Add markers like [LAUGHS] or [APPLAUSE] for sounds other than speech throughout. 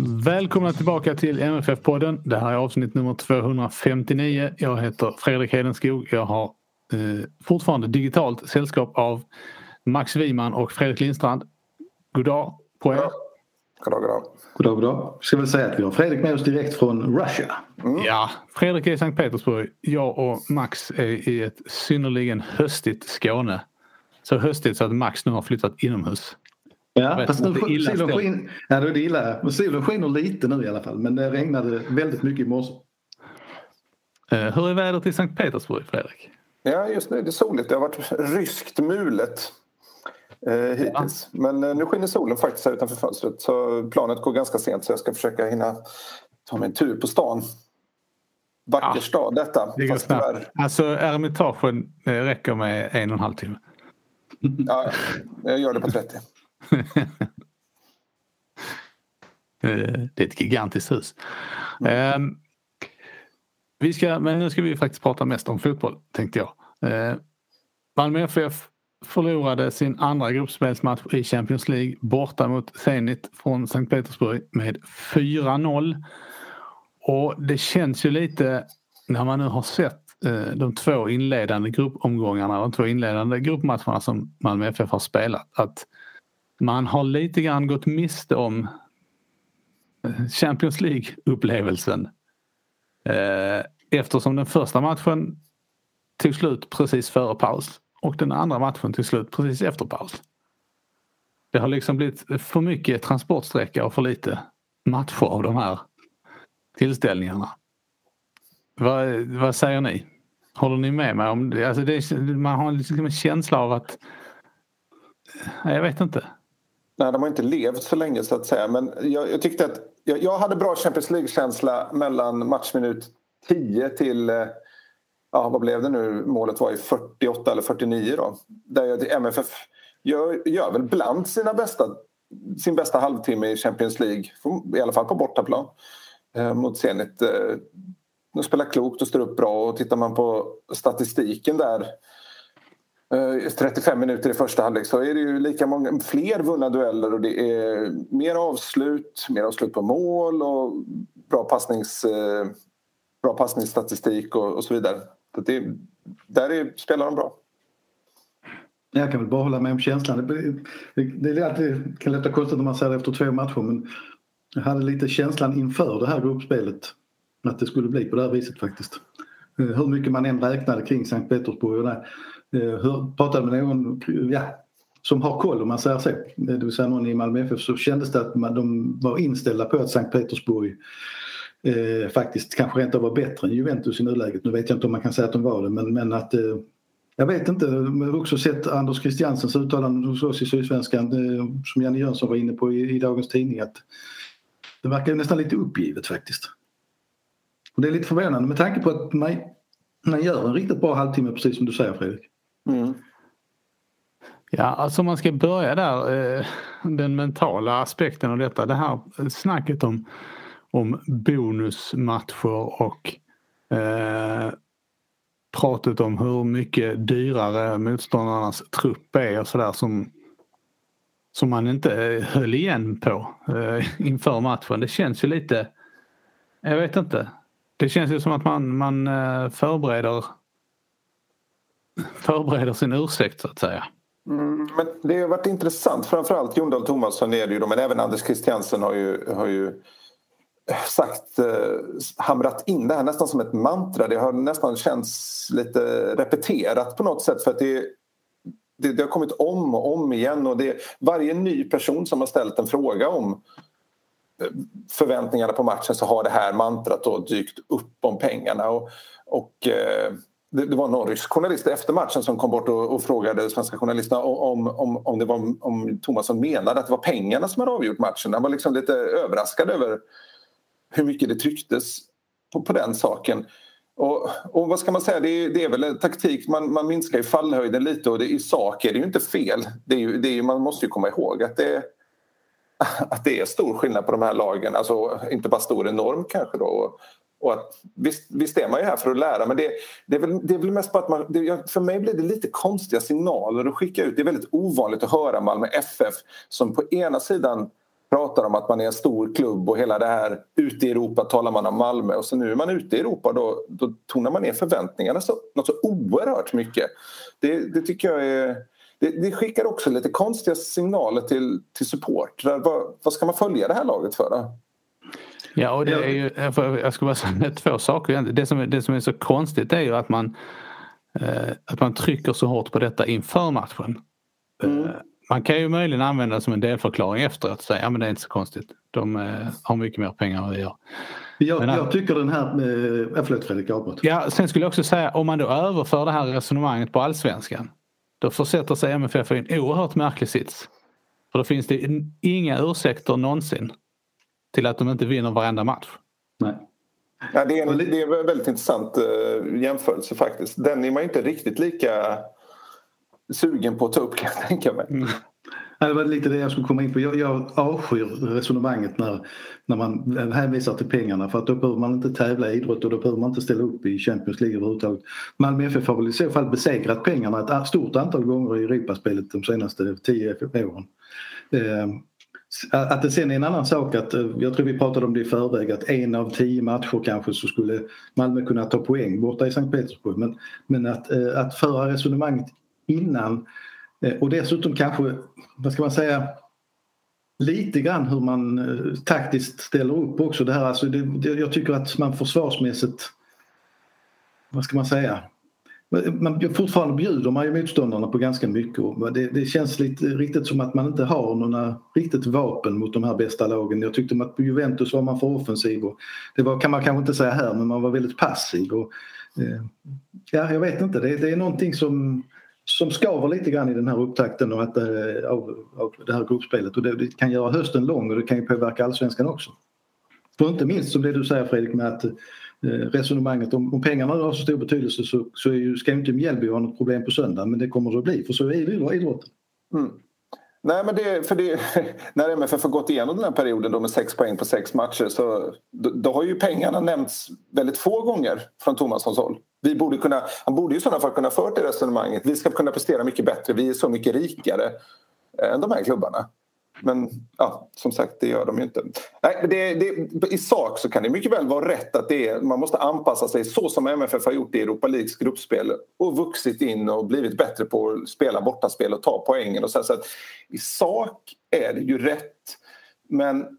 Välkomna tillbaka till MFF-podden. Det här är avsnitt nummer 259. Jag heter Fredrik Hedenskog. Jag har eh, fortfarande digitalt sällskap av Max Wiman och Fredrik Lindstrand. God dag på er. God dag, god dag. God dag, god dag. Ska väl säga att vi har Fredrik med oss direkt från Russia. Mm. Ja, Fredrik är i Sankt Petersburg. Jag och Max är i ett synnerligen höstigt Skåne. Så höstigt så att Max nu har flyttat inomhus. Ja, fast nu solen skiner, ja, det är illa. solen skiner lite nu i alla fall men det regnade väldigt mycket i morse. Uh, hur är vädret i Sankt Petersburg, Fredrik? Ja, just nu är det soligt. Det har varit ryskt mulet eh, hittills. Ja. Men eh, nu skiner solen faktiskt här utanför fönstret så planet går ganska sent så jag ska försöka hinna ta mig en tur på stan. Vacker ja, stad detta. Det fast tyvärr... Alltså Eremitagen eh, räcker med en och en halv timme. Ja, jag gör det på 30. [LAUGHS] det är ett gigantiskt hus. Mm. Vi ska, men nu ska vi faktiskt prata mest om fotboll tänkte jag. Uh, Malmö FF förlorade sin andra gruppspelsmatch i Champions League borta mot Zenit från Sankt Petersburg med 4-0. Och det känns ju lite när man nu har sett uh, de två inledande gruppomgångarna, de två inledande gruppmatcherna som Malmö FF har spelat att man har lite grann gått miste om eh, Champions League-upplevelsen. Eh, eftersom den första matchen tog slut precis före paus och den andra matchen tog slut precis efter paus. Det har liksom blivit för mycket transportsträcka och för lite matcher av de här tillställningarna. Vad, vad säger ni? Håller ni med mig om det? Alltså det man har liksom en känsla av att... Jag vet inte. Nej, de har inte levt så länge så att säga. Men jag, jag tyckte att jag, jag, hade bra Champions League-känsla mellan matchminut 10 till eh, ja, vad blev det nu? Målet var i 48 eller 49 då. Där jag, MFF gör, gör väl bland sina bästa, sin bästa halvtimme i Champions League, i alla fall på bortaplan eh, mot Zenit. Eh, de spelar klokt och står upp bra och tittar man på statistiken där Eh, 35 minuter i första halvlek så är det ju lika många, fler vunna dueller och det är mer avslut, mer avslut på mål och bra, passnings, eh, bra passningsstatistik och, och så vidare. Så det, där är, spelar de bra. Jag kan väl bara hålla med om känslan. Det, det, det, det kan låta konstigt när man säger det efter två matcher men jag hade lite känslan inför det här gruppspelet att det skulle bli på det här viset faktiskt. Eh, hur mycket man än räknade kring Sankt Petersburg och där Eh, hör, pratade med någon ja, som har koll om man säger så, det vill säga någon i Malmö FF, så kändes det att man, de var inställda på att Sankt Petersburg eh, faktiskt kanske rent av var bättre än Juventus i nuläget. Nu vet jag inte om man kan säga att de var det men, men att eh, jag vet inte, jag har också sett Anders Christiansens uttalande hos oss i Sydsvenskan eh, som Janne Jönsson var inne på i, i dagens tidning att det verkar nästan lite uppgivet faktiskt. Och det är lite förvånande med tanke på att man, man gör en riktigt bra halvtimme precis som du säger Fredrik. Mm. Ja, alltså om man ska börja där, eh, den mentala aspekten av detta. Det här snacket om, om bonusmatcher och eh, pratet om hur mycket dyrare motståndarnas trupp är och sådär som, som man inte eh, höll igen på eh, inför matchen. Det känns ju lite, jag vet inte. Det känns ju som att man, man eh, förbereder förbereder sin ursäkt så att säga. Mm, men det har varit intressant, framförallt Jon Dahl Tomasson är det ju då, men även Anders Christiansen har ju, har ju eh, sagt eh, hamrat in det här nästan som ett mantra. Det har nästan känts lite repeterat på något sätt för att det, det, det har kommit om och om igen och det, varje ny person som har ställt en fråga om eh, förväntningarna på matchen så har det här mantrat då dykt upp om pengarna. Och, och det, det, var någon rysk journalist efter matchen som kom bort och, och frågade svenska journalisterna om, om, om, det var, om Thomasson menade att det var pengarna som hade avgjort matchen. Han var liksom lite överraskad över hur mycket det trycktes på, på den saken. Och, och, vad ska man säga, det är, det är väl en taktik, man, man minskar ju fallhöjden lite och det, i sak är det ju inte fel. Det är ju, det är, man måste ju komma ihåg att det, att det är stor skillnad på de här lagen. Alltså inte bara stor, enorm kanske då. Och att, visst, visst är man ju här för att lära men det, det, är, väl, det är väl mest bara att man... Det, för mig blir det lite konstiga signaler att skicka ut. Det är väldigt ovanligt att höra Malmö FF som på ena sidan pratar om att man är en stor klubb och hela det här ute i Europa talar man om Malmö och så nu är man ute i Europa då, då tonar man ner förväntningarna så, något så oerhört mycket. Det, det tycker jag är... Det, det, skickar också lite konstiga signaler till, till supportrar. Vad, vad ska man följa det här laget för? Då? Ja, och det är ju, jag skulle bara säga två saker. Det som, det som är så konstigt är ju att man, eh, att man trycker så hårt på detta inför matchen. Mm. Eh, man kan ju möjligen använda det som en delförklaring efteråt och säga ja men det är inte så konstigt. De eh, har mycket mer pengar än vi har. Jag, men, jag tycker den här... Eh, förlåt Fredrik, avbrott. Ja, sen skulle jag också säga om man då överför det här resonemanget på allsvenskan. Då försätter sig MFF i en oerhört märklig sits. För då finns det inga ursäkter någonsin till att de inte vinner varenda match. Nej. Ja, det, är en, det är en väldigt intressant uh, jämförelse faktiskt. Den är man inte riktigt lika sugen på att ta upp kan jag tänka mig. Mm. Det var lite det jag skulle komma in på. Jag, jag avskyr resonemanget när, när man hänvisar till pengarna för att då behöver man inte tävla i idrott och då behöver man inte ställa upp i Champions League överhuvudtaget. Malmö FF har väl i så fall besegrat pengarna ett stort antal gånger i Europaspelet de senaste tio åren. Att det sen är en annan sak att, eh, jag tror vi pratade om det i förväg, att en av tio matcher kanske så skulle Malmö kunna ta poäng borta i Sankt Petersburg. Men, men att, eh, att föra resonemanget innan eh, och dessutom kanske, vad ska man säga, lite grann hur man taktiskt ställer upp också. Det här, alltså det, det, jag tycker att man försvarsmässigt, vad ska man säga, men fortfarande bjuder man ju motståndarna på ganska mycket det, det, känns lite riktigt som att man inte har några riktigt vapen mot de här bästa lagen. Jag tyckte att på Juventus var man för offensiv och det var, kan man kanske inte säga här men man var väldigt passiv. Och, eh, ja, jag vet inte, det, det, är någonting som, som skaver lite grann i den här upptakten och att, eh, av, av det här gruppspelet och det, det, kan göra hösten lång och det kan ju påverka allsvenskan också. För inte minst som det du säger Fredrik med att Eh, Eh, resonemanget om, om pengarna har så stor betydelse så, så ju, ska inte Mjällby ha något problem på söndag men det kommer det att bli för så är det idrotten. Mm. Nej, men det, för det, [LAUGHS] när MFF har gått igenom den här perioden då med sex poäng på sex matcher så då, då har ju pengarna nämnts väldigt få gånger från Tomassons håll. Vi borde kunna, han borde ju i sådana fall kunna fört det resonemanget. Vi ska kunna prestera mycket bättre, vi är så mycket rikare än de här klubbarna. Men ja, som sagt, det gör de ju inte. Nej, det, det, I sak så kan det mycket väl vara rätt att det är, man måste anpassa sig så som MFF har gjort i Europa Leagues gruppspel och vuxit in och blivit bättre på att spela bortaspel och ta poängen. Och så, så att, I sak är det ju rätt, men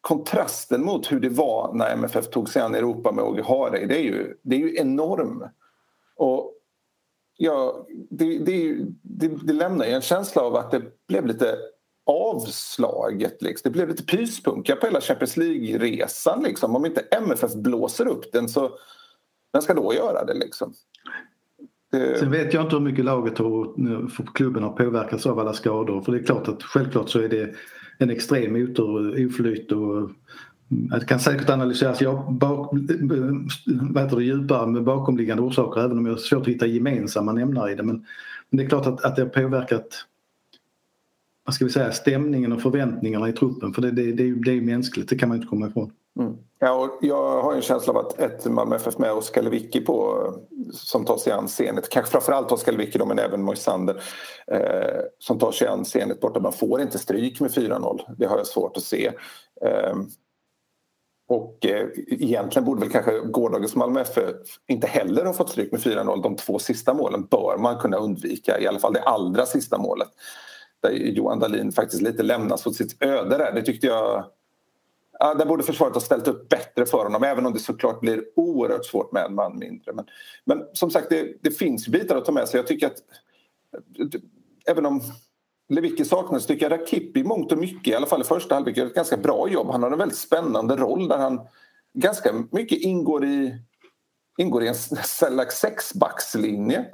kontrasten mot hur det var när MFF tog sig an Europa med Åge Hareide det är ju, det är ju enorm. Och ja, det, det, det, det lämnar ju en känsla av att det blev lite avslaget. Liksom. Det blev lite pyspunka på hela Champions League-resan. Liksom. Om inte MFF blåser upp den så vem ska då göra det? Liksom? det... Sen vet jag inte hur mycket laget och klubben har påverkats av alla skador. För det är klart att självklart så är det en extrem motor, oflyt och mm, det kan säkert analyseras jag, bak, vad heter det, djupare med bakomliggande orsaker även om jag har svårt att hitta gemensamma nämnare i det. Men, men det är klart att, att det har påverkat vad ska vi säga, stämningen och förväntningarna i truppen. För det, det, det, det är mänskligt, det kan man inte komma ifrån. Mm. Ja, och jag har en känsla av att ett Malmö FF med Oskar Lewicki på som tar sig an Zenit, kanske framförallt Oskar Lewicki men även Moisander eh, som tar sig an Zenit eh, borta. Man får inte stryk med 4-0, det har jag svårt att se. Eh, och eh, egentligen borde väl kanske gårdagens Malmö FF inte heller ha fått stryk med 4-0. De två sista målen bör man kunna undvika, i alla fall det allra sista målet där Johan Dahlin faktiskt lite lämnas åt sitt öde där. Det tyckte jag... ja, där borde försvaret ha ställt upp bättre för honom även om det såklart blir oerhört svårt med en man mindre. Men, men som sagt, det, det finns bitar att ta med sig. Jag tycker att även om Lewicki saknas tycker jag Rakip i mångt och mycket, i alla fall i första halvlek, gör ett ganska bra jobb. Han har en väldigt spännande roll där han ganska mycket ingår i, ingår i en slags sexbackslinje.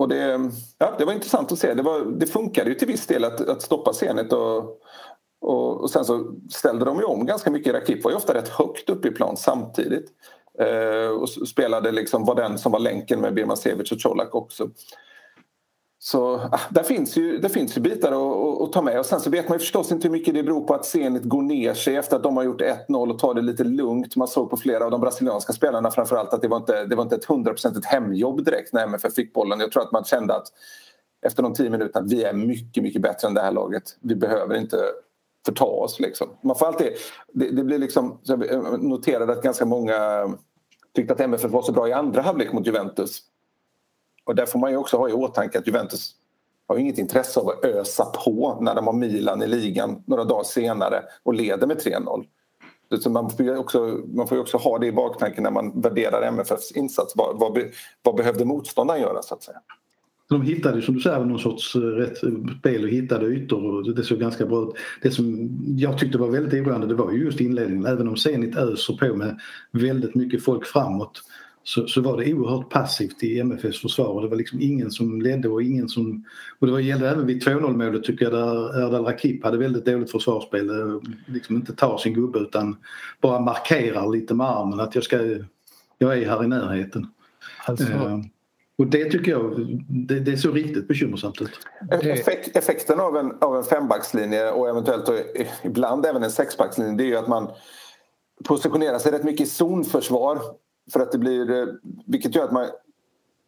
Och det, ja, det var intressant att se. Det, var, det funkade ju till viss del att, att stoppa Zenit och, och, och, sen så ställde de ju om ganska mycket. Rakip var ju ofta rätt högt upp i plan samtidigt. Eh, och spelade liksom, var den som var länken med Birmancevic och Colak också. Så ah, där finns ju, där finns ju bitar att, att, ta med. Och sen så vet man ju förstås inte hur mycket det beror på att Zenit går ner sig efter att de har gjort 1-0 och tar det lite lugnt. Man såg på flera av de brasilianska spelarna framförallt att det var inte, det var inte ett hundraprocentigt hemjobb direkt när MFF fick bollen. Jag tror att man kände att efter de tio minuterna att vi är mycket, mycket bättre än det här laget. Vi behöver inte förta oss. Liksom. Man får alltid, det, det blir liksom, jag noterade att ganska många tyckte att MFF var så bra i andra halvlek mot Juventus. Och där får man ju också ha i åtanke att Juventus har inget intresse av att ösa på när de har Milan i ligan några dagar senare och leder med 3-0. man, får ju också, man får också ha det i baktanken när man värderar MFFs insats. Vad, vad, vad behövde motståndaren göra så att säga? De hittade som du säger någon sorts eh, rätt spel och hittade ytor och det såg ganska bra ut. Det som jag tyckte var väldigt oroande det var ju just inledningen. Även om Zenit öser på med väldigt mycket folk framåt så, så var det oerhört passivt i MFFs försvar och det var liksom ingen som ledde och ingen som... Och det var, gällde även vid 2-0 målet tycker jag där Erdal Rakip hade väldigt dåligt försvarsspel. Liksom inte tar sin gubbe utan bara markerar lite med armen att jag ska... Jag är här i närheten. Alltså. Uh, och det tycker jag det, det är så riktigt bekymmersamt ut. Effekt, effekten av en, av en fembackslinje och eventuellt och ibland även en sexbackslinje det är ju att man positionerar sig rätt mycket i zonförsvar för att det blir, eh, vilket gör att man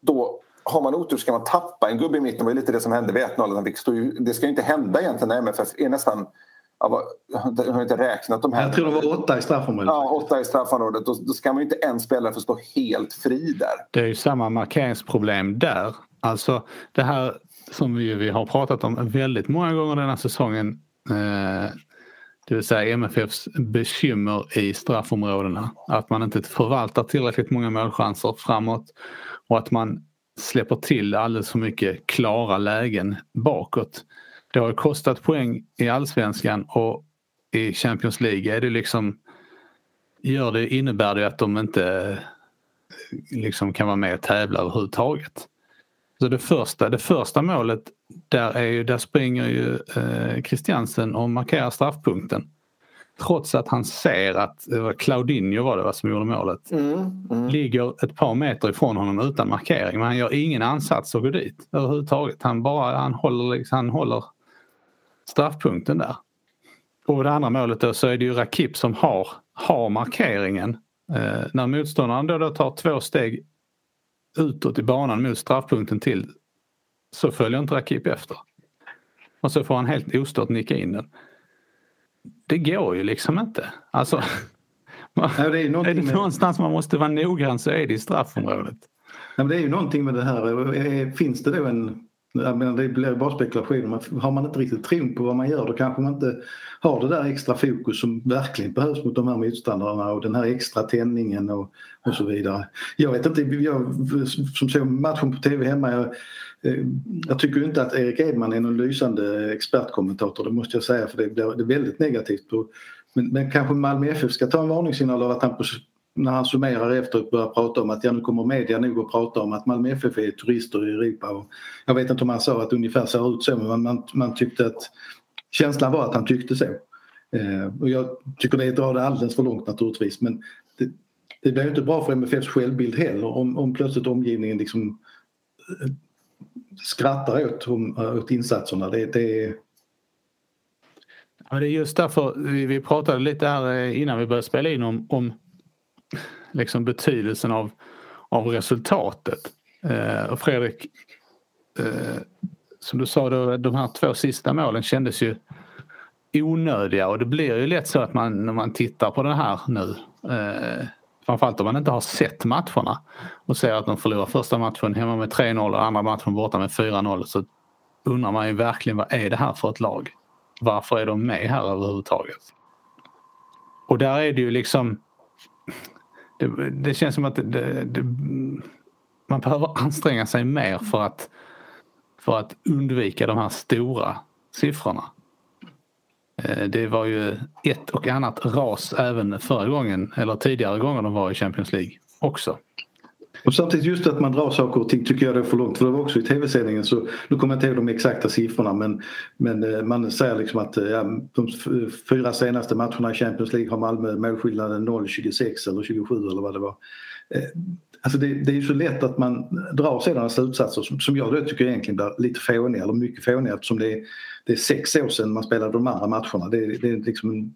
då har man otur ska man tappa en gubbe i mitten. Det var lite det som hände vid 1-0. Det ska ju inte hända egentligen när MFF är nästan jag har inte räknat de här. Jag tror det var åtta i straffområdet. Ja, åtta i straffområdet. Då, då ska man ju inte en spelare få stå helt fri där. Det är ju samma markeringsproblem där. Alltså det här som vi, vi har pratat om väldigt många gånger den här säsongen. Eh, det vill säga MFFs bekymmer i straffområdena. Att man inte förvaltar tillräckligt många målchanser framåt och att man släpper till alldeles för mycket klara lägen bakåt. Det har kostat poäng i allsvenskan och i Champions League är det liksom gör det, innebär det att de inte liksom kan vara med och tävla överhuvudtaget. Så det första, det första målet där, är ju, där springer ju eh, Christiansen och markerar straffpunkten. Trots att han ser att var Claudinho var det va, som gjorde målet. Mm, mm. Ligger ett par meter ifrån honom utan markering men han gör ingen ansats att gå dit överhuvudtaget. Han bara han håller, liksom, han håller straffpunkten där. Och det andra målet då så är det ju Rakip som har, har markeringen. Eh, när motståndaren då, då tar två steg utåt i banan mot straffpunkten till så följer inte Rakip efter. Och så får han helt ostört nicka in den. Det går ju liksom inte. Alltså, [LAUGHS] man, ja, det är, [LAUGHS] är det med... någonstans man måste vara noggrann så är det i straffområdet. Men det är ju någonting med det här. Finns det då en jag menar, det blir bara spekulationer. Har man inte riktigt tron på vad man gör då kanske man inte har det där extra fokus som verkligen behövs mot de här motståndarna och den här extra tändningen och, och så vidare. Jag vet inte, jag som såg matchen på tv hemma jag, eh, Eh, jag tycker inte att Erik Edman är någon lysande expertkommentator, det måste jag säga för det, är väldigt negativt. Men, men kanske Malmö FF ska ta en varningssignal av att han på när han summerar efteråt börjar prata om att ja, nu kommer media nog att prata om att Malmö FF är turister i Europa. Och jag vet inte om han sa att det ungefär ser ut så men man, man tyckte att känslan var att han tyckte så. Eh, och jag tycker det drar det alldeles för långt naturligtvis men det, det blir inte bra för MFFs självbild heller om, om plötsligt omgivningen liksom eh, skrattar åt, åt insatserna. Det, det, Ja, det är just därför vi pratade lite här eh, innan vi började spela in om, om liksom betydelsen av, av resultatet. Eh, och Fredrik, eh, som du sa, då, de här två sista målen kändes ju onödiga och det blir ju lätt så att man när man tittar på det här nu eh, framförallt om man inte har sett matcherna och ser att de förlorar första matchen hemma med 3-0 och andra matchen borta med 4-0 så undrar man ju verkligen vad är det här för ett lag? varför är de med här överhuvudtaget? Och där är det ju liksom det, det känns som att det, det, man behöver anstränga sig mer för att, för att undvika de här stora siffrorna. Eh, det var ju ett och annat ras även förra gången eller tidigare gånger de var i Champions League också. Och samtidigt just att man drar saker och ting tycker jag det är för långt. För det var också i tv-sändningen så, nu kommer jag inte ihåg de exakta siffrorna men, men eh, man säger liksom att eh, ja, de fyra senaste matcherna i Champions League har Malmö målskillnaden 0-26 eller 27 eller vad det var. Alltså det, det är så lätt att man drar sådana slutsatser som, som jag då tycker egentligen blir lite fåniga eller mycket fåniga eftersom det är, det är sex år sedan man spelade de andra matcherna. Det, det är liksom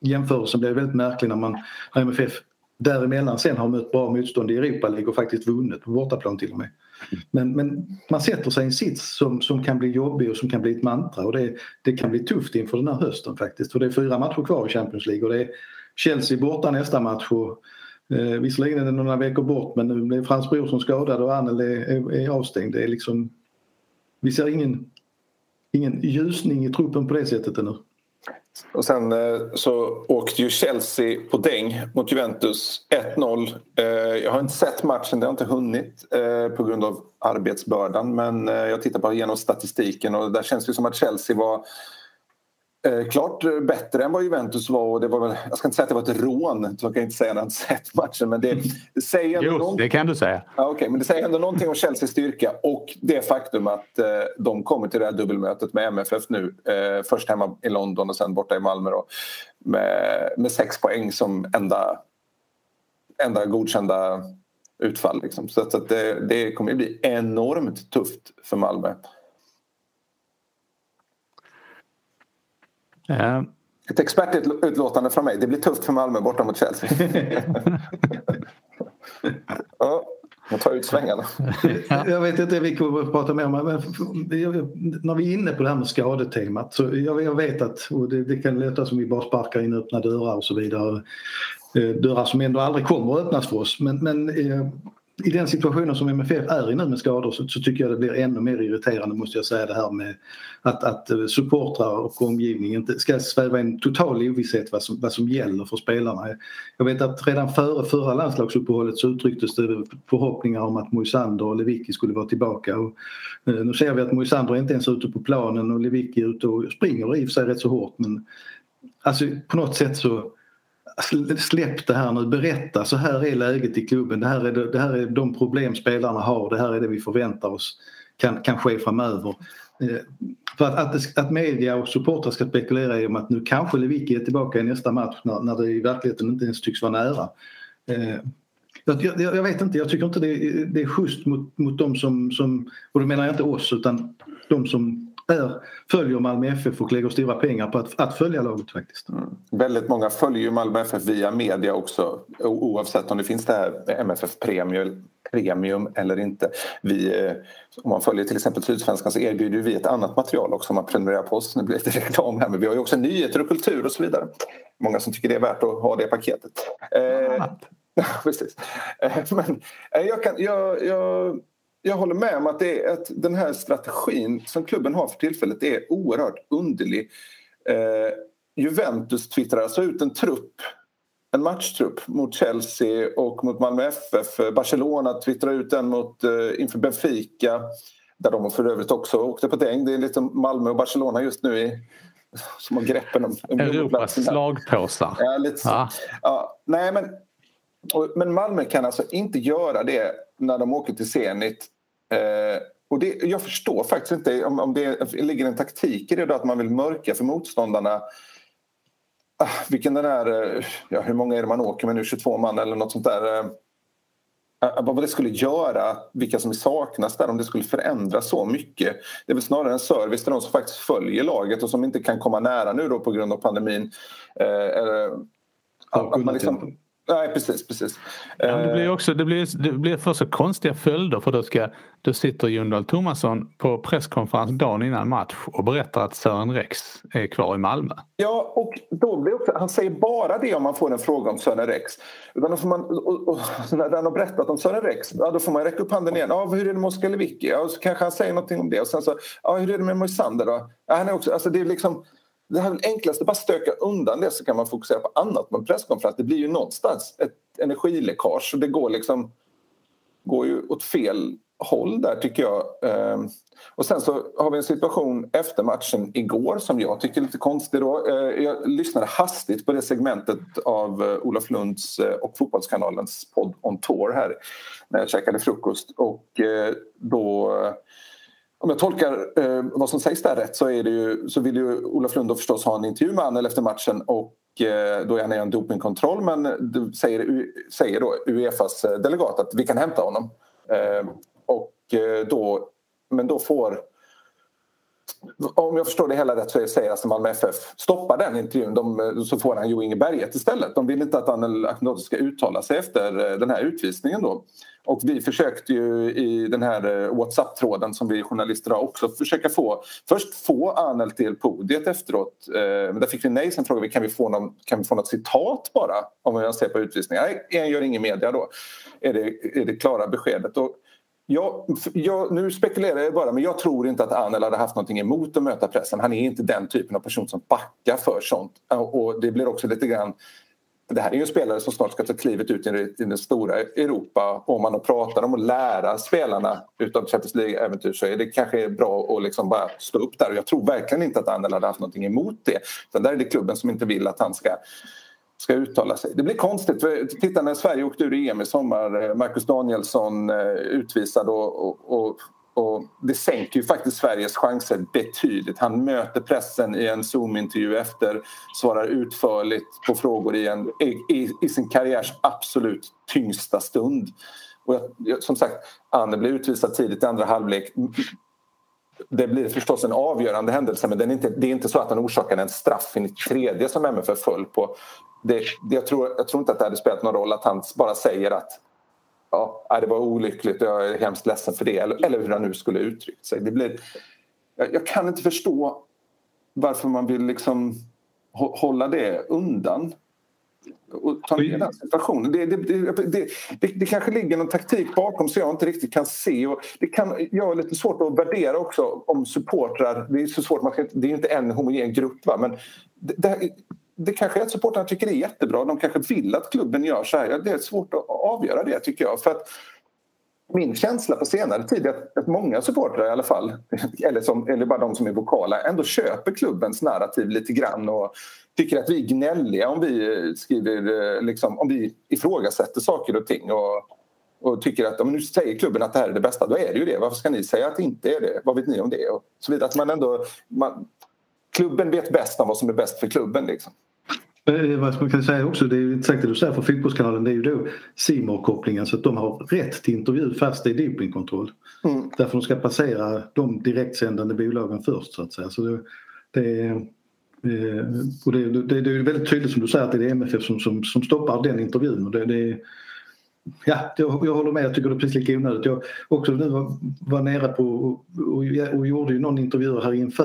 jämförelsen blir väldigt märklig när man när MFF däremellan sen har mött bra motstånd i Europa League och faktiskt vunnit på bortaplan till och med. Men, men man sätter sig i en sits som, som kan bli jobbig och som kan bli ett mantra och det, det kan bli tufft inför den här hösten faktiskt. För det är fyra matcher kvar i Champions League och det är Chelsea borta nästa match och eh, visserligen är det några veckor bort men nu blev Frans Brorsson skadad och Annel är, är, är avstängd. Det är liksom, vi ser ingen, ingen ljusning i truppen på det sättet ännu. Och sen eh, så åkte ju Chelsea på däng mot Juventus 1-0. Eh, jag har inte sett matchen, det har inte hunnit eh, på grund av arbetsbördan men jag tittar bara igenom statistiken och där känns det som att Chelsea var Eh, klart bättre än vad Juventus var och det var väl, jag ska inte säga att det var ett rån, så kan jag inte säga när jag sett matchen men det, det säger ändå jo, det kan du säga. Ja, okay, men det säger ändå någonting om Chelseas styrka och det faktum att eh, de kommer till det här dubbelmötet med MFF nu. Eh, först hemma i London och sen borta i Malmö då, med, med sex poäng som enda, enda godkända utfall. Liksom. Så, så att det, det kommer bli enormt tufft för Malmö. Uh. Ett expertutlåtande från mig. Det blir tufft för Malmö borta mot Chelsea. [LAUGHS] ja, jag tar ut svängarna. jag vet inte, vi kommer att prata mer om men när vi är inne på det här med skadetemat så jag, jag vet att, och det, det kan låta som vi bara sparkar in öppna dörrar och så vidare. Eh, dörrar som ändå aldrig kommer att öppnas för oss men, men eh, i den situationen som MFF är i nu med skador så, så, tycker jag det blir ännu mer irriterande måste jag säga det här med att, att eh, supportrar och omgivning inte ska sväva i en total ovisshet vad som, vad som gäller för spelarna. Jag vet att redan före förra landslagsuppehållet så uttrycktes det förhoppningar om att Moisander och Lewicki skulle vara tillbaka. Och, eh, nu ser vi att Moisander inte ens är ute på planen och Lewicki är ute och springer i och för sig rätt så hårt men alltså på något sätt så släpp det här nu, berätta så här är läget i klubben, det här är, det, det här är de problem spelarna har, det här är det vi förväntar oss kan, kan ske framöver. Eh, för att, att, att media och supportrar ska spekulera i om att nu kanske Lewicki är tillbaka i nästa match när, när det i verkligheten inte ens tycks vara nära. Eh, jag, jag, jag, vet inte, jag tycker inte det, det är schysst mot, mot de som, som, och då menar jag inte oss utan de som är, följer Malmö FF och lägger stora pengar på att, att följa laget faktiskt. Mm. Väldigt många följer Malmö FF via media också oavsett om det finns det här MFF Premium, premium eller inte. Vi, eh, om man följer till exempel Sydsvenskan så erbjuder vi ett annat material också om man prenumererar på oss. Nu blir det lite reklam här men vi har ju också nyheter och kultur och så vidare. Många som tycker det är värt att ha det paketet. Eh, [LAUGHS] precis. Eh, men eh, jag, kan, jag, jag jag håller med om att, det att den här strategin som klubben har för tillfället är oerhört underlig. Eh, Juventus twittrar alltså ut en trupp en matchtrupp mot Chelsea och mot Malmö FF. Barcelona twittrar ut den mot, eh, inför Benfica där de för övrigt också åkte på däng. Det är lite Malmö och Barcelona just nu i, som har greppen om, om Europas slagpåsar. Ja, lite så. Ja. ja. nej, men, och, men Malmö kan alltså inte göra det när de åker till Zenit. Eh, och det, jag förstår faktiskt inte om, om det ligger en taktik i det då att man vill mörka för motståndarna. Ah, vilken den är, eh, ja, hur många är det man åker med nu, 22 man eller något sånt där. Eh, eh, vad det skulle göra, vilka som saknas där, om det skulle förändra så mycket. Det är väl snarare en service till de som faktiskt följer laget och som inte kan komma nära nu då på grund av pandemin. Eh, att man liksom, Nej, precis. precis. Ja, det, blir eh. också, det, blir, det blir för så konstiga följder för då, ska, då sitter Jon Dahl Tomasson på presskonferens dagen innan match och berättar att Sören Rex är kvar i Malmö. Ja, och då blir också, han säger bara det om man får en fråga om Sören Rex. Utan då får man, och, och, när han har berättat om Sören Rex, ja, då får man räcka upp handen igen. Ja, hur är det med Oskar Lewicki? Ja, så kanske han säger någonting om det. Och sen så, ja, hur är det med Moisander då? Ja, han är också, alltså det är liksom det här är enklast att bara stöka undan det så kan man fokusera på annat på en presskonferens. Det blir ju någonstans ett energiläckage och det går liksom går ju åt fel håll där tycker jag. Ehm, och sen så har vi en situation efter matchen igår som jag tycker är lite konstig då. Eh, jag lyssnade hastigt på det segmentet av eh, Olof Lunds eh, och Fotbollskanalens podd On Tour här när jag käkade frukost och då om jag tolkar eh, vad som sägs där rätt så, är det ju, så vill ju Olof Lund förstås ha en intervju med Anel efter matchen och eh, då är han i en dopingkontroll men säger, säger då Uefas eh, delegat att vi kan hämta honom. Och då men då får om jag förstår det hela rätt så säger alltså Malmö FF stoppa den intervjun de, så får han Jo Inge Berget istället. De vill inte att Anel Ahmedhodzic ska uttala sig efter eh, den här utvisningen då. Och vi försökte ju i den här eh, Whatsapp-tråden som vi journalister har också försöka få först få Anel till podiet efteråt. Eh, men där fick vi nej. Sen frågade vi kan vi få, någon, kan vi få något citat bara om vad ser på utvisningen. Nej, jag gör ingen media då. Är det, är det klara beskedet. Och jag, jag, nu spekulerar jag bara, men jag tror inte att Anel hade haft något emot att möta pressen. Han är inte den typen av person som backar för sånt. Och det blir också lite grann... Det här är ju en spelare som snart ska ta klivet ut i det stora Europa. Om man pratar om att lära spelarna utav Champions League-äventyr så är det kanske bra att liksom bara stå upp där. Och jag tror verkligen inte att Anel hade haft något emot det. Utan där är det klubben som inte vill att han ska ska uttala sig. Det blir konstigt. Titta när Sverige åkte ur EM i sommar. Eh, Marcus Danielsson eh, utvisad och, och, och, och, det sänker ju faktiskt Sveriges chanser betydligt. Han möter pressen i en Zoom-intervju efter, svarar utförligt på frågor i, en, i, i sin karriärs absolut tyngsta stund. Och jag, som sagt, Anne blev utvisad tidigt i andra halvlek det blir förstås en avgörande händelse men det är inte, det är inte så att han orsakar en straff i tredje som MFF föll på. Det, jag, tror, jag tror inte att det hade spelat någon roll att han bara säger att ja, äh, det var olyckligt och jag är hemskt ledsen för det eller, eller hur han nu skulle uttryckt sig. Det blir, jag, jag kan inte förstå varför man vill liksom hålla det undan och ta ner den situationen. Det, det, det, det, det, kanske ligger någon taktik bakom som jag inte riktigt kan se. Och det kan göra lite svårt att värdera också om supportrar. Det är så svårt, man ska, det är inte en homogen grupp. Va? Men det, det kanske är att supportrarna tycker det är jättebra. De kanske vill att klubben gör så här. Det är svårt att avgöra det tycker jag. För att min känsla på senare tid är att, att många supportrar i alla fall, eller, som, eller bara de som är vokala, ändå köper klubbens narrativ lite grann och tycker att vi är gnälliga om vi skriver, eh, liksom, om vi ifrågasätter saker och ting och, och tycker att om nu säger klubben att det här är det bästa, då är det ju det. Varför ska ni säga att det inte är det? Vad vet ni om det? Och så vidare. Att man ändå, man, klubben vet bäst om vad som är bäst för klubben. Liksom. Eh, vad man kan säga också, det är exakt det du säger för Fotbollskanalen, det är ju då simor kopplingen så att de har rätt till intervju fast det är dopingkontroll. Mm. Därför de ska passera de direktsändande bolagen först så att säga. Så det, det, eh, och det, det, det är väldigt tydligt som du säger att det är MFF som, som, som stoppar den intervjun. Och det, det, ja, jag håller med, jag tycker det är precis lika onödigt. Jag också nu var, var nere på och, och, och gjorde ju någon intervju här inför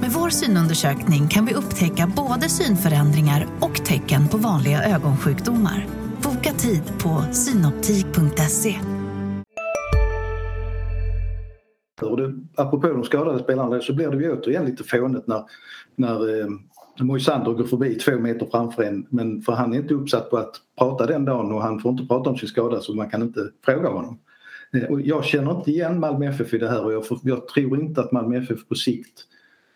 Med vår synundersökning kan vi upptäcka både synförändringar och tecken på vanliga ögonsjukdomar. Boka tid på synoptik.se. Apropå de skadade spelarna så blir det ju återigen lite fånigt när, när eh, Moisander går förbi två meter framför en men för han är inte uppsatt på att prata den dagen och han får inte prata om sin skada så man kan inte fråga honom. Eh, och jag känner inte igen Malmö FF i det här och jag, jag tror inte att Malmö FF på sikt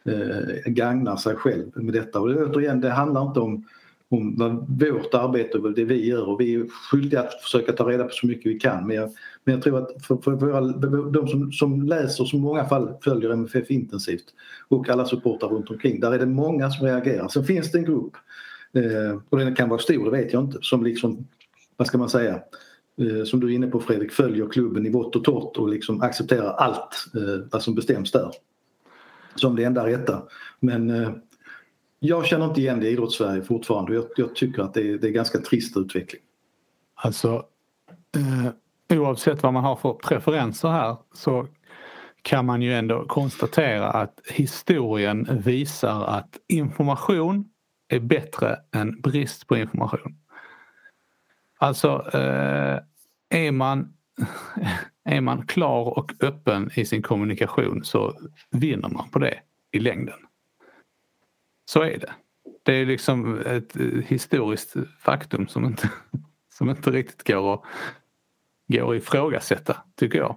eh, gagnar sig själv med detta. Och återigen, det handlar inte om, om vårt arbete och det vi gör och vi är skyldiga att försöka ta reda på så mycket vi kan. Men jag, men jag tror att för, för, för de som, som läser, som i många fall följer MFF intensivt och alla supportrar runt omkring, där är det många som reagerar. Sen finns det en grupp, eh, och den kan vara stor, det vet jag inte, som liksom, vad ska man säga, eh, som du är inne på Fredrik, följer klubben i vått och torrt och liksom accepterar allt eh, vad som bestäms där som det enda rätta. Men eh, jag känner inte igen det i idrottssverige fortfarande. Jag, jag tycker att det är, det är ganska trist utveckling. Alltså eh, oavsett vad man har för preferenser här så kan man ju ändå konstatera att historien visar att information är bättre än brist på information. Alltså eh, är, man, [LAUGHS] är man klar och öppen i sin kommunikation så vinner man på det i längden. Så är det. Det är liksom ett historiskt faktum som inte, [LAUGHS] som inte riktigt går att, går att ifrågasätta, tycker jag.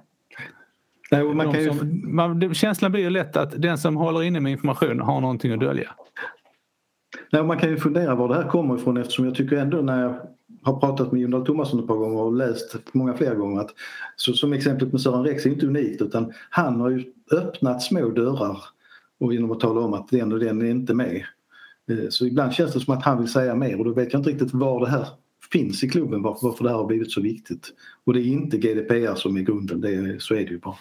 Nej, man kan ju... som, man, känslan blir ju lätt att den som håller inne med information har någonting att dölja. Nej, man kan ju fundera var det här kommer ifrån eftersom jag tycker ändå när jag har pratat med Jon Thomasson ett par gånger och läst många fler gånger att så, som exemplet med Sören Rex är inte unikt utan han har ju öppnat små dörrar och genom att tala om att den och den är inte med. Eh, så ibland känns det som att han vill säga mer och då vet jag inte riktigt var det här finns i klubben, varför, varför det här har blivit så viktigt. Och det är inte GDPR som är grunden, det är, så är det ju bara.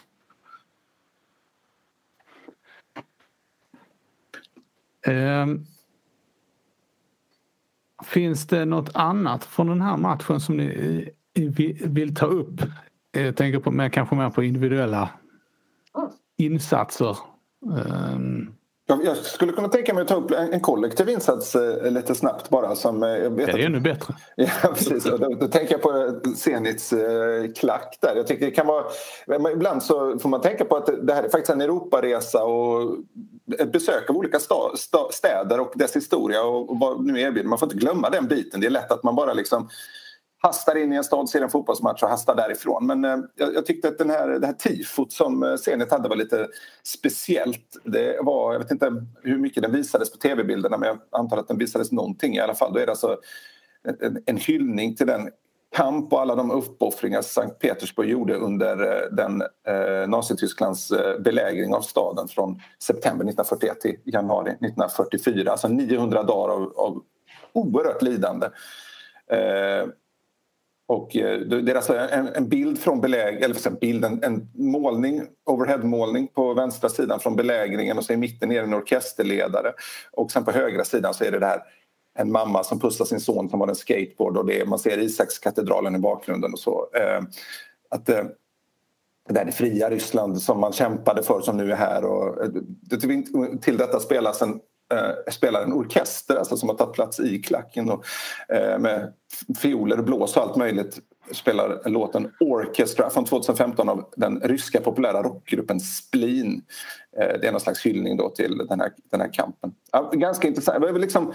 Um, finns det något annat från den här matchen som ni vill ta upp? Jag tänker på, mer, kanske mer på individuella insatser. Um, jag skulle kunna tänka mig att ta upp en kollektiv insats eh, lite snabbt bara. Som, eh, jag vet det är ännu bättre. [LAUGHS] Ja, precis. Då, då tänker jag på Zenits eh, klack där. Jag tycker det kan vara, ibland så får man tänka på att det här är faktiskt en Europaresa och ett besök av olika sta, sta, städer och dess historia och, och vad nu erbjuder. Man får inte glömma den biten. Det är lätt att man bara liksom hastar in i en stad, ser en fotbollsmatch och hastar därifrån. Men eh, jag, jag, tyckte att den här, det här tifot som eh, Zenit hade var lite speciellt. Det var, jag vet inte hur mycket den visades på tv-bilderna men jag antar att den visades någonting i alla fall. Då är det alltså en, en hyllning till den kamp och alla de uppoffringar Sankt Petersburg gjorde under eh, den eh, Nazitysklands eh, belägring av staden från september 1941 till januari 1944. Alltså 900 dagar av, av oerhört lidande. Eh, och eh, det är alltså en, en bild från beläg, eller en bild, en, en målning, overheadmålning på vänstra sidan från belägringen och så i mitten är det en orkesterledare och sen på högra sidan så är det det här en mamma som pussar sin son som har en skateboard och det är, man ser Isakskatedralen i bakgrunden och så. Eh, att eh, det där det fria Ryssland som man kämpade för som nu är här och eh, till detta spelas en eh, spelar en orkester alltså, som har tagit plats i klacken och, eh, med fioler och blås och allt möjligt spelar låten Orchestra från 2015 av den ryska populära rockgruppen Spleen. Eh, det är någon slags hyllning då till den här, den här kampen. Ja, ganska intressant. Det var liksom,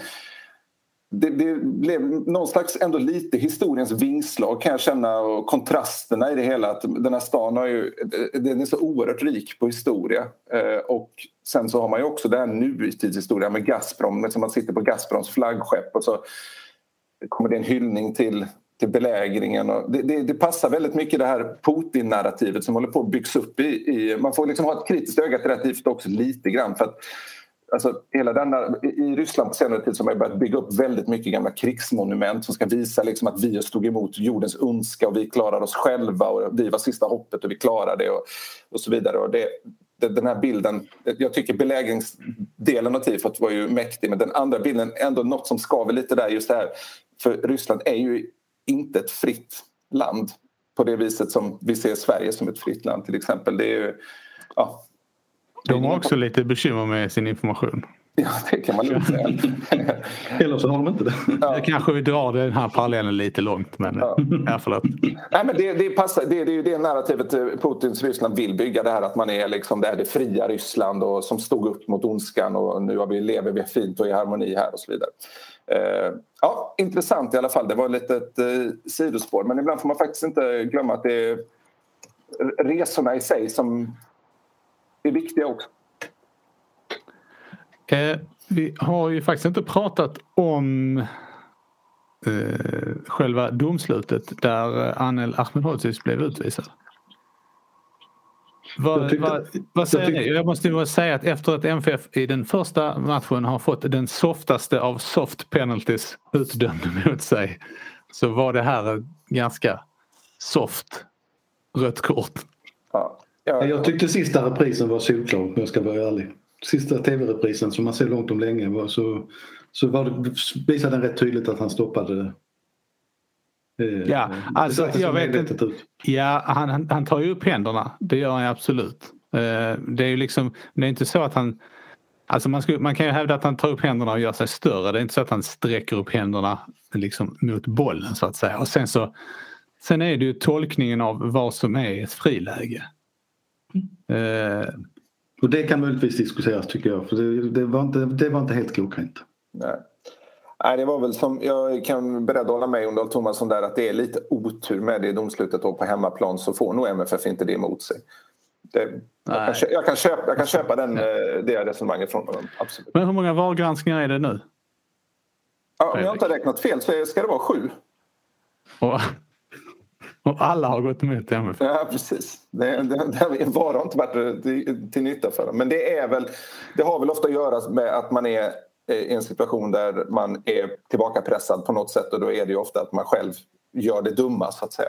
det, det, blev någon slags ändå lite historiens vingslag kan jag känna och kontrasterna i det hela. Att den här stan har ju, den är så oerhört rik på historia. Eh, och sen så har man ju också det här nutidshistoria med Gazprom, som man sitter på Gazproms flaggskepp och så kommer det en hyllning till, till belägringen. Och det, det, det passar väldigt mycket det här Putin-narrativet som håller på att byggs upp i, i, Man får liksom ha ett kritiskt öga till det också lite grann för att Alltså, hela denna, I Ryssland på senare tid så har man börjat bygga upp väldigt mycket gamla krigsmonument som ska visa liksom att vi stod emot jordens ondska och vi klarar oss själva och vi var sista hoppet och vi klarar det och, och så vidare. Och det, den här bilden, jag tycker belägringsdelen av tifot var ju mäktig men den andra bilden ändå något som skaver lite där just det här. För Ryssland är ju inte ett fritt land på det viset som vi ser Sverige som ett fritt land till exempel. Det är ju, ja, de har också lite bekymmer med sin information. Ja, det kan man lugnt säga. [LAUGHS] Eller så har de inte det. Ja. kanske vi drar den här parallellen lite långt. Men, ja. ja, förlåt. Nej, men det, det, passar, det, det är ju det narrativet Putins Ryssland vill bygga. Det här att man är liksom det, här det fria Ryssland och, som stod upp mot ondskan och nu har vi, lever vi fint och i harmoni här och så vidare. Uh, ja, intressant i alla fall. Det var lite ett uh, sidospår men ibland får man faktiskt inte glömma att det är resorna i sig som är viktiga också. Eh, vi har ju faktiskt inte pratat om eh, själva domslutet där eh, Anel Ahmedhodzic blev utvisad. Vad, tyckte, vad, vad säger jag ni? Jag måste ju säga att efter att MFF i den första matchen har fått den softaste av soft penalties utdömd [LAUGHS] mot sig så var det här ganska soft rött kort. Ja. Ja, jag tyckte sista reprisen var solklar om jag ska vara ärlig. sista tv-reprisen som man ser långt om länge så, så var det, visade den rätt tydligt att han stoppade det. Eh, ja, alltså jag vet inte. Ja, han, han, han, tar ju upp händerna. Det gör han absolut. Eh, det är ju liksom, det är inte så att han Alltså man, skulle, man kan ju hävda att han tar upp händerna och gör sig större. Det är inte så att han sträcker upp händerna liksom mot bollen så att säga. Och sen så Sen är det ju tolkningen av vad som är ett friläge. Eh, och det kan möjligtvis diskuteras tycker jag. För det, det, var, inte, det var inte helt klockrent. Nej. Nej, det var väl som, jag kan beredd hålla med Undal Thomasson där att det är lite otur med det domslutet och på hemmaplan så får nog MFF inte det emot sig. Det, jag, kan, jag, kan köpa, jag kan köpa den, eh, det resonemanget från honom. Absolut. Men hur många VAR-granskningar är det nu? Ja, om jag inte har räknat fel så ska det vara sju. Och, och alla har gått emot MFF? Ja, precis. Det, det, det har inte varit till, till nytta för dem. Men det, är väl, det har väl ofta att göra med att man är i en situation där man är tillbakapressad på något sätt och då är det ofta att man själv gör det dumma så att säga.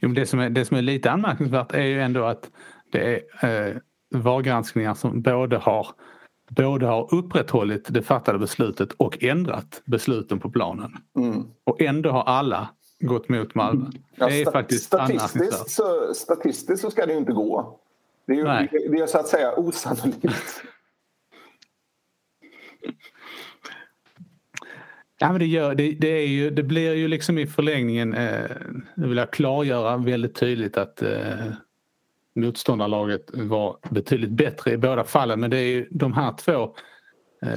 Jo, det, som är, det som är lite anmärkningsvärt är ju ändå att det är eh, VAR-granskningar som både har, både har upprätthållit det fattade beslutet och ändrat besluten på planen. Mm. Och ändå har alla gått mot Malmö. Ja, det är faktiskt statistiskt så, statistiskt så ska det ju inte gå. Det är, ju, det är så att säga osannolikt. [LAUGHS] Ja, men det, gör, det, det, är ju, det blir ju liksom i förlängningen, eh, det vill jag klargöra väldigt tydligt att eh, motståndarlaget var betydligt bättre i båda fallen. Men det är ju de här två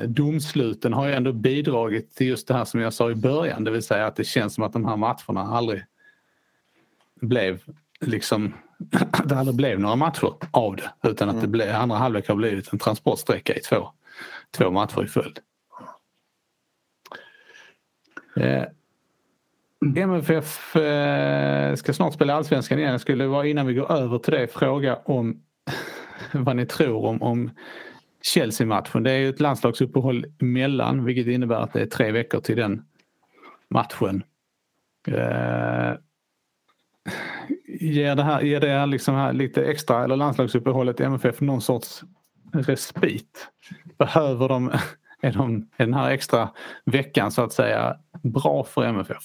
domsluten har ju ändå bidragit till just det här som jag sa i början. Det vill säga att det känns som att de här matcherna aldrig blev liksom [CLEARS THROAT] det aldrig blev några matcher av det. Utan att det blev, andra halvlek har blivit en transportsträcka i två, två matcher i följd. Eh, MFF eh, ska snart spela allsvenskan igen. Jag skulle vara innan vi går över till det fråga om [LAUGHS] vad ni tror om, om Chelsea-matchen. Det är ju ett landslagsuppehåll emellan vilket innebär att det är tre veckor till den matchen. Eh, ger det här, ger det här, liksom här lite extra, eller landslagsuppehållet i MFF någon sorts respit? Behöver de, [LAUGHS] är, de, är den här extra veckan så att säga bra för MFF?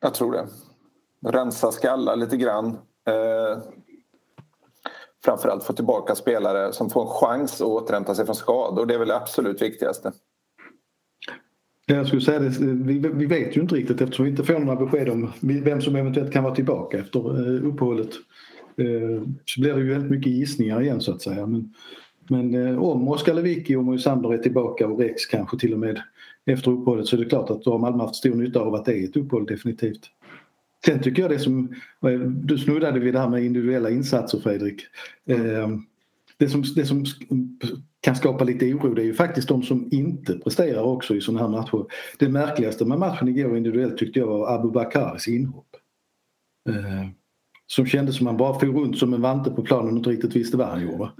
Jag tror det. Rensa skallar lite grann. Eh, framförallt få tillbaka spelare som får en chans att återhämta sig från skador. Det är väl det absolut viktigaste. Jag skulle säga det, vi, vi vet ju inte riktigt eftersom vi inte får några besked om vem som eventuellt kan vara tillbaka efter eh, uppehållet. Eh, så blir det ju väldigt mycket gissningar igen så att säga. Men, men eh, om Oskar Lewicki och Moisander är tillbaka och Rex kanske till och med efter uppehållet så är det klart att då har Malmö haft stor nytta av att det är ett uppehåll definitivt. Sen tycker jag det som, du snuddade vid det här med individuella insatser Fredrik. Eh, det som, det som kan skapa lite oro det är ju faktiskt de som inte presterar också i sådana här matcher. Det märkligaste med matchen igår individuellt tyckte jag var Abu Bakaris inhopp. Eh, som kändes som han bara for runt som en vante på planen och inte riktigt visste vad han gjorde.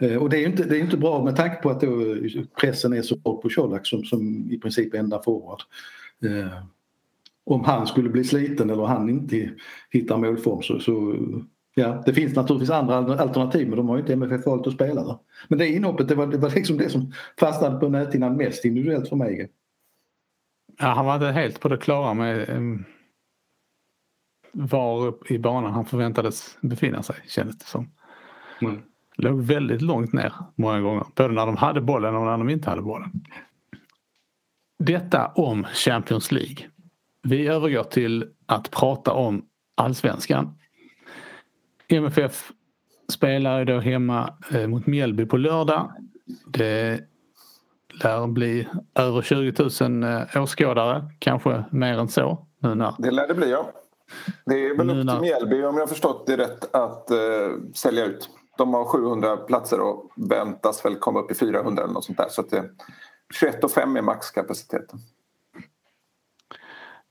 Eh, och det är ju inte, det är inte bra med tanke på att pressen är så hård på Colak som, som i princip enda forward. Eh, om han skulle bli sliten eller han inte hittar målform så, så ja, det finns naturligtvis andra alternativ men de har ju inte MFF valt att spela där. Men det inhoppet det var, det var liksom det som fastnade på näthinnan mest individuellt för mig. Ja, han var inte helt på det klara med um var i banan han förväntades befinna sig kändes det som. Mm. Låg väldigt långt ner många gånger. Både när de hade bollen och när de inte hade bollen. Detta om Champions League. Vi övergår till att prata om allsvenskan. MFF spelar då hemma eh, mot Mjällby på lördag. Det lär bli över 20 000 eh, åskådare, kanske mer än så. Nu när det lär det bli ja. Det är väl upp till Mjällby om jag har förstått det rätt att uh, sälja ut. De har 700 platser och väntas väl komma upp i 400 eller något sånt där. Så att det, 21 och 5 är maxkapaciteten.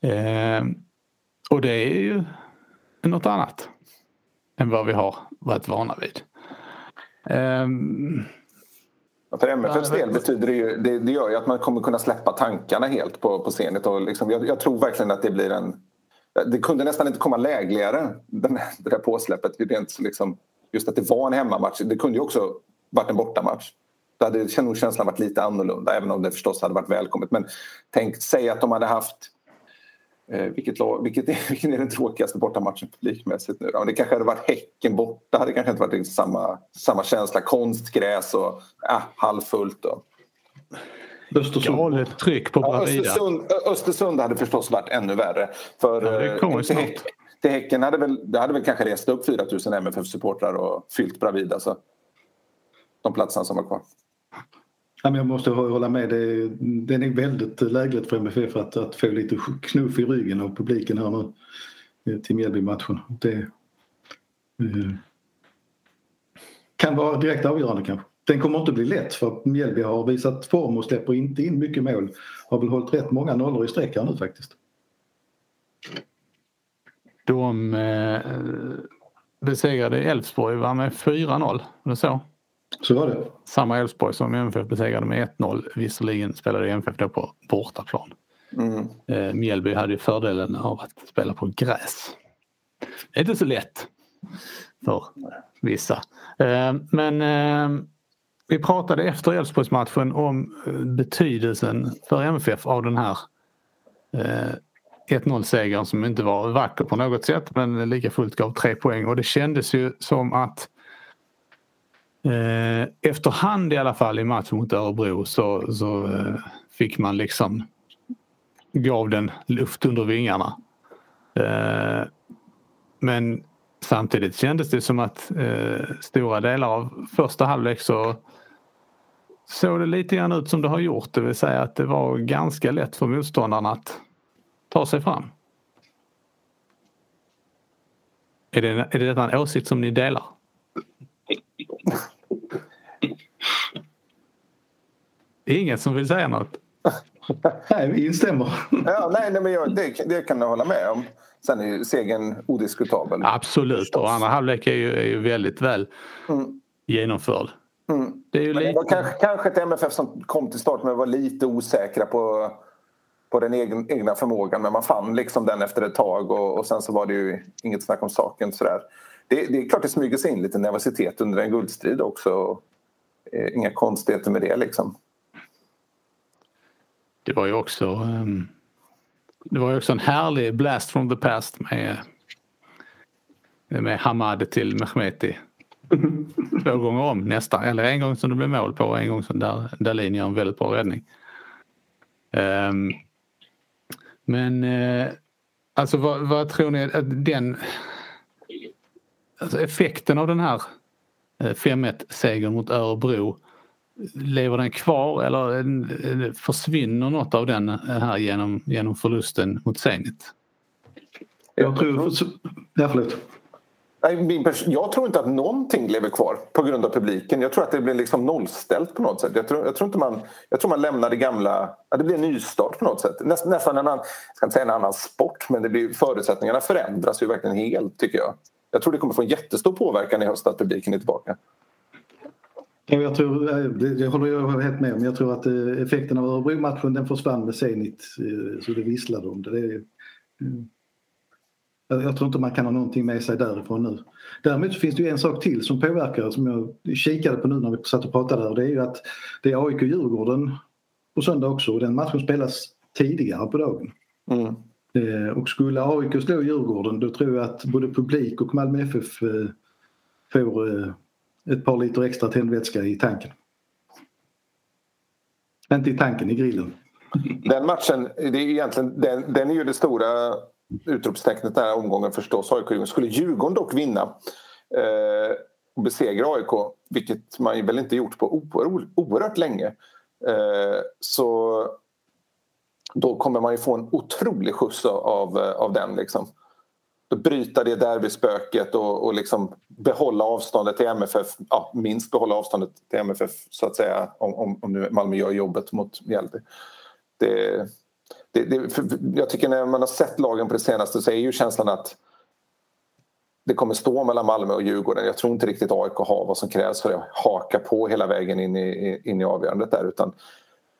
Eh, och det är ju något annat än vad vi har varit vana vid. Eh, för MFFs del betyder det ju, det, det, gör ju att man kommer kunna släppa tankarna helt på, på Zenit. Och liksom, jag, jag tror verkligen att det blir en det kunde nästan inte komma lägligare, den, det där påsläppet. Rent liksom, just att det var en hemmamatch. Det kunde ju också varit en bortamatch. då hade nog känslan varit lite annorlunda även om det förstås hade varit välkommet. Men tänk, säg att de hade haft eh, vilket, lag, vilket, [LAUGHS] vilken är den tråkigaste bortamatchen publikmässigt nu då? Det kanske hade varit Häcken borta, det hade kanske inte varit samma, samma känsla. Konstgräs och äh, halvfullt. Och. Östersund. Galet tryck på ja, Östersund, Östersund hade förstås varit ännu värre. För, ja, det kommer till, Häck, till Häcken hade väl, det hade väl kanske rest upp 4 000 MFF-supportrar och fyllt Bravida. Alltså, de platserna som var kvar. Jag måste hålla med. Det, det är väldigt lägligt för MFF att, att få lite knuff i ryggen av publiken här nu eh, till Mjällby-matchen. Det eh, kan vara direkt avgörande kanske. Den kommer inte bli lätt för Mjällby har visat form och släpper inte in mycket mål. Har väl hållit rätt många nollor i sträck här nu faktiskt. De eh, besegrade Elfsborg med 4-0, var det så? Så var det. Samma Elfsborg som MFF besegrade med 1-0. Visserligen spelade MFF då på bortaplan. Mm. Eh, Mjällby hade ju fördelen av att spela på gräs. Det är inte så lätt för vissa. Eh, men eh, vi pratade efter Elfsborgsmatchen om betydelsen för MFF av den här eh, 1-0-segern som inte var vacker på något sätt men lika fullt gav tre poäng och det kändes ju som att eh, efterhand i alla fall i matchen mot Örebro så, så eh, fick man liksom gav den luft under vingarna. Eh, men samtidigt kändes det som att eh, stora delar av första halvlek så såg det lite grann ut som det har gjort. Det vill säga att det var ganska lätt för motståndarna att ta sig fram. Är det, är det en åsikt som ni delar? Det är ingen som vill säga något. nej, vi instämmer. ja, nej, nej, men jag, det, det kan jag hålla med om. Sen är ju segern odiskutabel. Absolut, och andra halvlek är ju, är ju väldigt väl mm. genomförd. Mm. Det, är ju lite... det var kanske, kanske ett MFF som kom till start men var lite osäkra på, på den egen, egna förmågan men man fann liksom den efter ett tag och, och sen så var det ju inget snack om saken. Sådär. Det, det är klart det smyger sig in lite nervositet under en guldstrid också. Eh, inga konstigheter med det liksom. Det var ju också um, det var ju också en härlig blast from the past med, med Hamad till Mehmeti [LAUGHS] två gånger om nästan. Eller en gång som det blev mål på och en gång som där Dahlin gör en väldigt bra räddning. Um, men uh, alltså vad, vad, tror ni att den alltså effekten av den här 5-1 eh, mot Örebro Lever den kvar eller försvinner något av den här genom, genom förlusten mot Zenit? Jag tror... Ja, förlåt. Jag tror inte att någonting lever kvar på grund av publiken. Jag tror att det blir liksom nollställt på något sätt. Jag tror, jag tror, inte man, jag tror man lämnar det gamla... Ja, det blir en nystart på något sätt. Näst, nästan en annan, jag ska inte säga en annan sport men det blir, förutsättningarna förändras ju verkligen helt tycker jag. Jag tror det kommer få en jättestor påverkan i höst att publiken är tillbaka. Jag, tror, eh, det håller jag helt med om. Jag tror att eh, effekten av Örebro-matchen den försvann med Zenit eh, så det visslade om det. det jag tror inte man kan ha någonting med sig därifrån nu. Däremot finns det ju en sak till som påverkar som jag kikade på nu när vi satt och pratade här. Det är ju att det är AIK-Djurgården på söndag också och den matchen spelas tidigare på dagen. Mm. Eh, och skulle AIK slå Djurgården då tror jag att både publik och Malmö FF eh, får eh, ett par liter extra tändvätska i tanken. Inte i tanken, i grillen. Den matchen, det är egentligen, den, den är ju det stora utropstecknet den här omgången förstås. AIK Skulle Djurgården dock vinna eh, och besegra AIK, vilket man väl inte gjort på oerhört länge, eh, så då kommer man ju få en otrolig skjuts av, eh, av den. Liksom bryta det derbyspöket och, och liksom behålla avståndet till MFF, ja, minst behålla avståndet till MFF så att säga om, om, om nu Malmö gör jobbet mot Mjällby. Det, det, det, jag tycker när man har sett lagen på det senaste så är ju känslan att det kommer stå mellan Malmö och Djurgården. Jag tror inte riktigt AIK har vad som krävs för att haka på hela vägen in i, in i avgörandet där. Utan,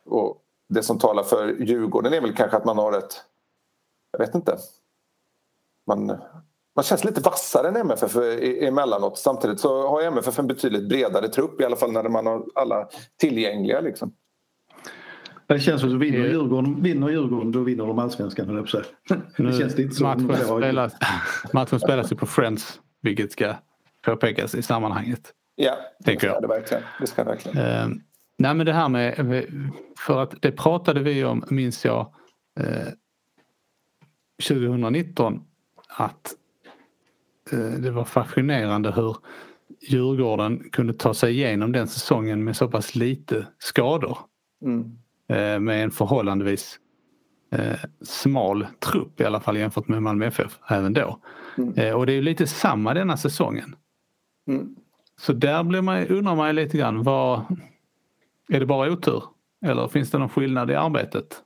och det som talar för Djurgården är väl kanske att man har ett, jag vet inte, man, man känns lite vassare än MFF emellanåt. Samtidigt så har MFF en betydligt bredare trupp i alla fall när man har alla tillgängliga. Liksom. Det känns som att vinner Djurgården, vinner Djurgården då vinner de allsvenskan höll jag [LAUGHS] Det känns lite så. Matchen spelas, [LAUGHS] matchen spelas ju på Friends vilket ska påpekas i sammanhanget. Ja, tänker jag. det verkligen. Det ska verkligen. Nej men det här med, för att det pratade vi om minns jag uh, 2019 att uh, det var fascinerande hur Djurgården kunde ta sig igenom den säsongen med så pass lite skador. Mm. Eh, med en förhållandevis eh, smal trupp i alla fall jämfört med Malmö FF även då. Mm. Eh, och det är lite samma denna säsongen. Mm. Så där blir man, undrar man lite grann, vad, är det bara otur? Eller finns det någon skillnad i arbetet?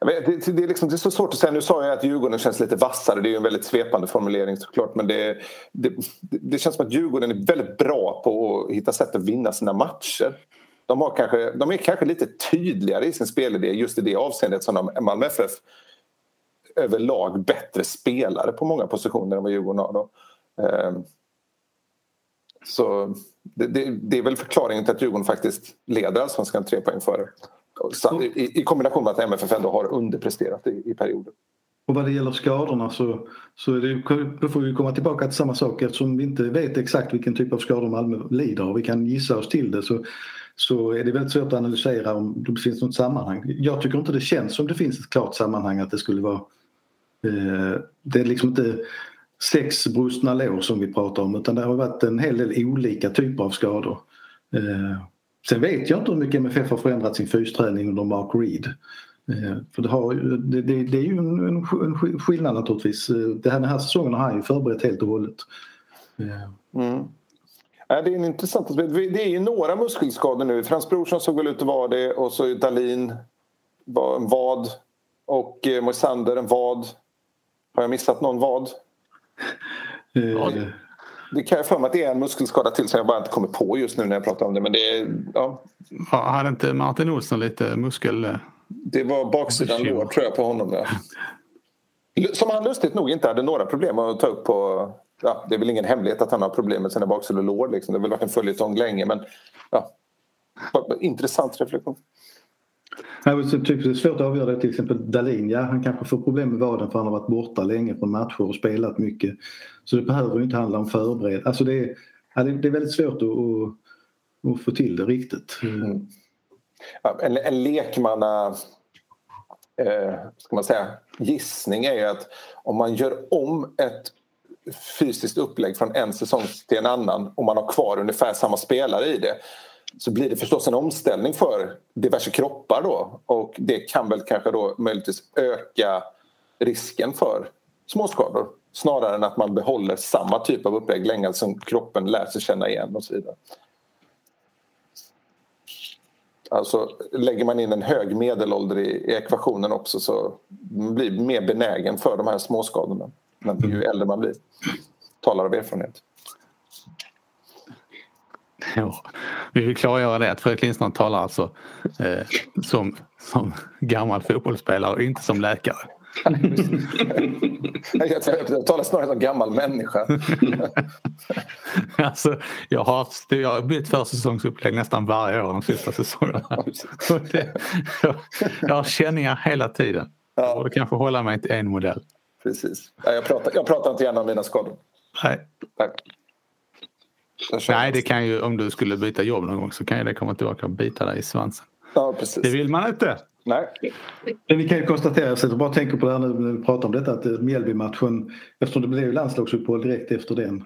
Det, det, är liksom, det är så svårt att säga. Nu sa jag att Djurgården känns lite vassare. Det är en väldigt svepande formulering såklart. Men det, det, det känns som att Djurgården är väldigt bra på att hitta sätt att vinna sina matcher de, har kanske, de är kanske lite tydligare i sin spelidé just i det avseendet som de, Malmö FF överlag bättre spelare på många positioner än vad Djurgården har. Då. Ehm, så det, det, det, är väl förklaringen till att Djurgården faktiskt leder allsvenskan tre poäng före. I, I, kombination med att MFF ändå har underpresterat i, i perioder. Och vad det gäller skadorna så, så är det, då får vi komma tillbaka till samma sak eftersom vi inte vet exakt vilken typ av skador Malmö lider av. Vi kan gissa oss till det så så är det väldigt svårt att analysera om det finns något sammanhang. Jag tycker inte det känns som det finns ett klart sammanhang att det skulle vara... Eh, det är liksom inte sex brustna lår som vi pratar om utan det har varit en hel del olika typer av skador. Eh, sen vet jag inte hur mycket MFF har förändrat sin fysträning under Mark Reed. Eh, för det, har, det, det, det är ju en, en, en skillnad naturligtvis. Eh, det här, den här säsongen har han ju förberett helt och hållet. Eh. Mm. Ja, det är en intressant Det är ju några muskelskador nu. Frans Brorsson såg väl ut att vara det och så Dalin var en vad och eh, Moisander en vad. Har jag missat någon vad? Uh. Det kan jag för mig att det är en muskelskada till som jag bara inte kommer på just nu när jag pratar om det. Men det är, ja. Hade inte Martin Olsson lite muskel... Eh, det var baksidan lår tror jag på honom. Där. Som han lustigt nog inte hade några problem att ta upp på ja, det är väl ingen hemlighet att han har problem med sina baksida och lår. Liksom. Det har väl varit en följetong länge men ja, intressant reflektion. Ja, typ, det är svårt att avgöra det. Till exempel Dalin, ja, han kanske får problem med vaden för han har varit borta länge från matcher och spelat mycket. Så det behöver ju inte handla om förberedelse. Alltså det, är, ja, det är väldigt svårt att, att, att få till det riktigt. Mm. Ja, en, en lekmanna eh, ska man säga, gissning är ju att om man gör om ett fysiskt upplägg från en säsong till en annan och man har kvar ungefär samma spelare i det så blir det förstås en omställning för diverse kroppar då och det kan väl kanske då möjligtvis öka risken för småskador snarare än att man behåller samma typ av upplägg länge som kroppen lär sig känna igen och så vidare. Alltså lägger man in en hög medelålder i, ekvationen också så blir man mer benägen för de här småskadorna men ju äldre man blir. Talar av erfarenhet. Ja, vi vill klargöra det att Fredrik Lindström talar alltså eh, som, som gammal fotbollsspelare och inte som läkare. [LAUGHS] jag talar snarare som gammal människa. [LAUGHS] alltså, jag, har, jag har bytt försäsongsupplägg nästan varje år de sista säsongerna. jag, [LAUGHS] jag har känningar hela tiden. Jag borde kanske hålla mig till en modell. Precis. Jag pratar, jag pratar inte gärna om mina skador. Nej. Tack. Nej, det kan ju om du skulle byta jobb någon gång så kan ju det komma tillbaka och bita dig i svansen. Ja, precis. Det vill man inte. Nej. Men vi kan ju konstatera, jag sitter bara och tänker på det här när vi pratar om detta, att Mjällby-matchen, eftersom det blev landslagsuppehåll direkt efter den,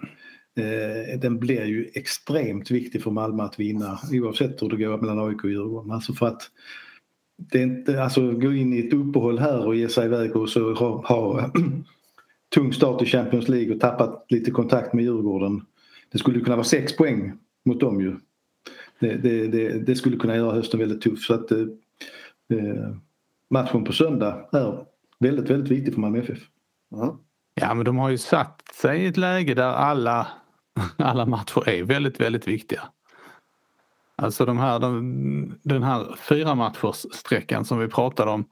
eh, den blir ju extremt viktig för Malmö att vinna oavsett hur det går mellan AIK och Djurgården. Alltså för att det är inte, alltså gå in i ett uppehåll här och ge sig iväg och så ha, ha [CLEARS THROAT] tung start i Champions League och tappat lite kontakt med Djurgården. Det skulle kunna vara sex poäng mot dem ju. Det, det, det, det skulle kunna göra hösten väldigt tuff så att eh, eh matchen på söndag är väldigt, väldigt viktig för Malmö FF. Mm. Ja men de har ju satt sig i ett läge där alla, [LAUGHS] alla matcher är väldigt, väldigt viktiga. Alltså de här, de, den här fyra matchers sträckan som vi pratade om.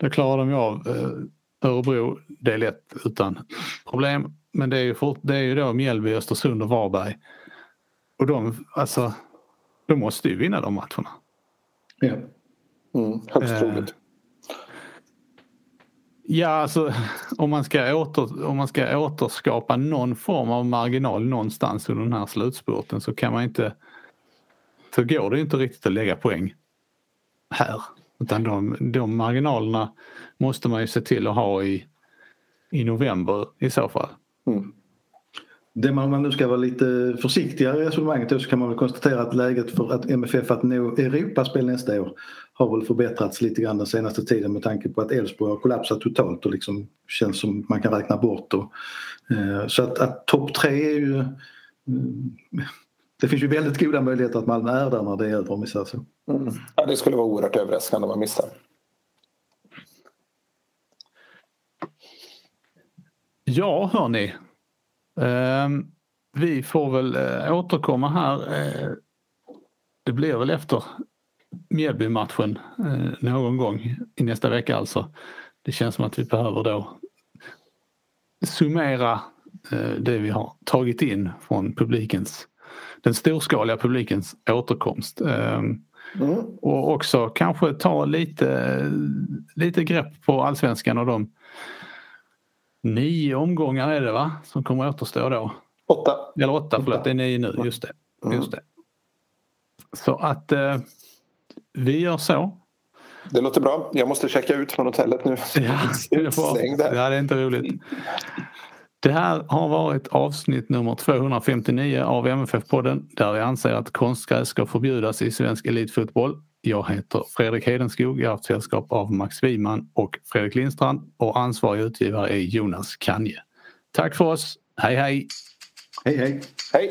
Där klarar de ju av eh, Örebro, det är lätt utan problem. Men det är ju, fort, det är ju då Mjällby, Östersund och Varberg. Och de, alltså, de måste ju vinna de matcherna. Ja. Mm, högst Eh, troligt. Ja, alltså om man, ska åter, om man ska återskapa någon form av marginal någonstans under den här slutspurten så kan man inte så går det inte riktigt att lägga poäng här. Utan de, de marginalerna måste man ju se till att ha i, i november i så fall. Mm. Det man, om man nu ska vara lite försiktigare i resonemanget så kan man väl konstatera att läget för att MFF att nå Europaspel nästa år har väl förbättrats lite grann den senaste tiden med tanke på att Elfsborg har kollapsat totalt och liksom känns som man kan räkna bort. Och, eh, så att, att topp tre är ju... Eh, det finns ju väldigt goda möjligheter att Malmö är där när det är över om vi säger så. Mm. Ja, det skulle vara oerhört överraskande om man missar. Ja, hörni. Ehm, vi får väl eh, återkomma här. Eh, det blir väl efter Mjällby-matchen eh, någon gång i nästa vecka alltså. Det känns som att vi behöver då summera eh, det vi har tagit in från publikens, den storskaliga publikens återkomst. Ehm, Mm. och också kanske ta lite, lite grepp på allsvenskan och de nio omgångar är det va? Som kommer återstå då. Åtta. Eller åtta, förlåt det är nio nu. Just det. Just det. Så att eh, vi gör så. Det låter bra. Jag måste checka ut från hotellet nu. Ja, det, ja, det är inte roligt. Det här har varit avsnitt nummer 259 av MFF-podden där vi anser att konstgräs ska förbjudas i svensk elitfotboll. Jag heter Fredrik Hedenskog, jag har haft sällskap av Max Wiman och Fredrik Lindstrand och ansvarig utgivare är Jonas Kanje. Tack för oss, hej hej! Hej hej! Hej!